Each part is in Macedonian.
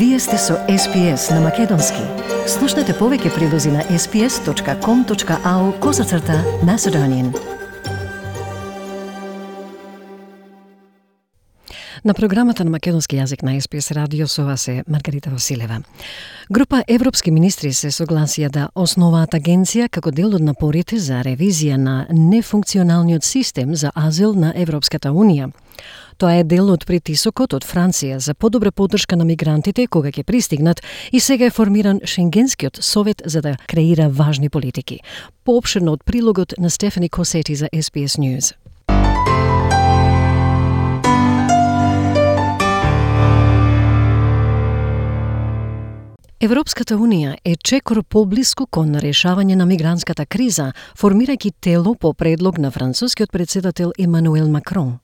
Вие сте со SPS на Македонски. Слушнете повеќе прилози на sps.com.au козацрта на Седонин. На програмата на македонски јазик на СПС радио со вас е Маргарита Василева. Група европски министри се согласија да основаат агенција како дел од напорите за ревизија на нефункционалниот систем за азил на Европската Унија. Тоа е дел од притисокот од Франција за подобра поддршка на мигрантите кога ќе пристигнат и сега е формиран Шенгенскиот совет за да креира важни политики. Поопширно од прилогот на Стефани Косети за SBS News. Европската Унија е чекор поблиску кон решавање на мигрантската криза, формирајќи тело по предлог на францускиот председател Емануел Макрон.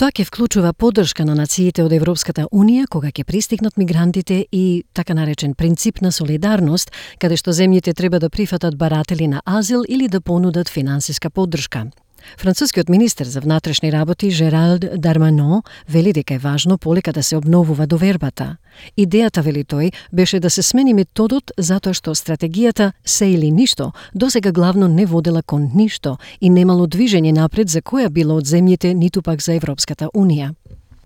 Тоа ќе вклучува поддршка на нациите од Европската Унија кога ќе пристигнат мигрантите и така наречен принцип на солидарност, каде што земјите треба да прифатат баратели на азил или да понудат финансиска поддршка. Францускиот министер за внатрешни работи Жералд Дармано вели дека е важно полека да се обновува довербата. Идејата, вели тој, беше да се смени методот затоа што стратегијата се или ништо досега главно не водела кон ништо и немало движење напред за која било од земјите ниту пак за Европската Унија.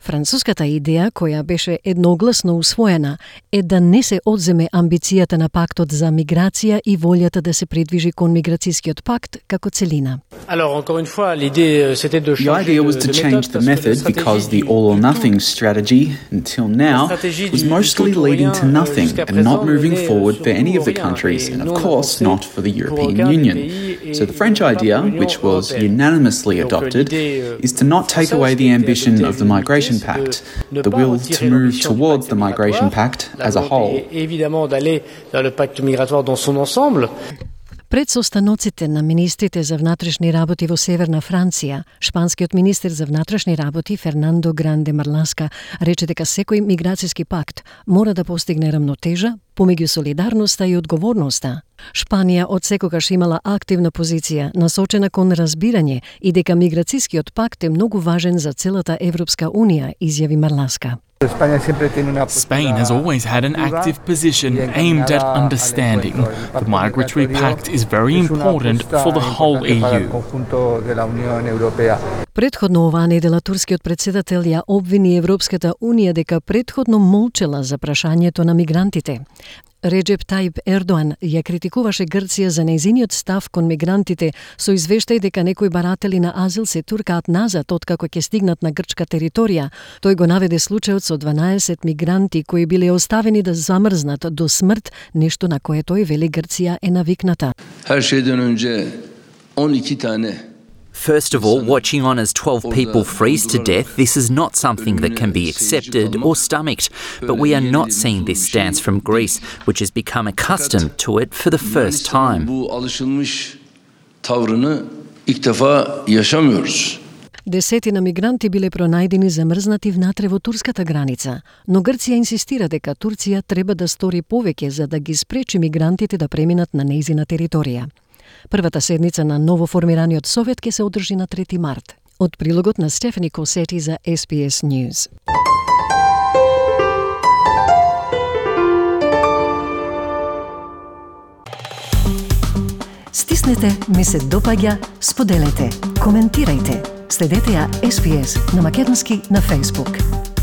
Француската идеја, која беше едногласно усвоена, е да не се одземе амбицијата на пактот за миграција и волјата да се придвижи кон миграцијскиот пакт како целина. Euh, the idea was to change the method because the all or nothing strategy until now was mostly leading to nothing and not moving forward for any of the countries and of course not for the European Union. So the French idea, which was unanimously adopted, is to not take away the ambition of the migration Pact, the will to move towards the Migration Pact as a whole. Пред состаноците на министрите за внатрешни работи во Северна Франција, шпанскиот министер за внатрешни работи Фернандо Гранде Марласка рече дека секој миграцијски пакт мора да постигне рамнотежа помеѓу солидарноста и одговорноста. Шпанија од секогаш имала активна позиција насочена кон разбирање и дека миграцијскиот пакт е многу важен за целата Европска Унија, изјави Марласка. Spain has always had an active position aimed at understanding. The Migratory Pact is very important for the whole EU. Предходно оваа недела турскиот председател ја обвини Европската Унија дека предходно молчела за прашањето на мигрантите. Реджеп Тајп Ердоан ја критикуваше Грција за нејзиниот став кон мигрантите со извештај дека некои баратели на азил се туркаат назад откако ќе стигнат на грчка територија. Тој го наведе случајот со 12 мигранти кои биле оставени да замрзнат до смрт, нешто на кое тој вели Грција е навикната. Her şeyden önce 12 tane First of all, watching on as 12 people freeze to death, this is not something that can be accepted or stomached. But we are not seeing this stance from Greece, which has become accustomed to it for the first time. Десетина мигранти биле пронајдени замрзнати внатре во турската граница, но Грција инсистира дека Турција треба да стори повеќе за да ги спречи мигрантите да преминат на нејзина територија. Првата седница на новоформираниот совет ќе се одржи на 3 март. Од прилогот на Стефани Косети за SBS News. Стиснете, ми се допаѓа, споделете, коментирајте. Следете ја SPS на Македонски на Facebook.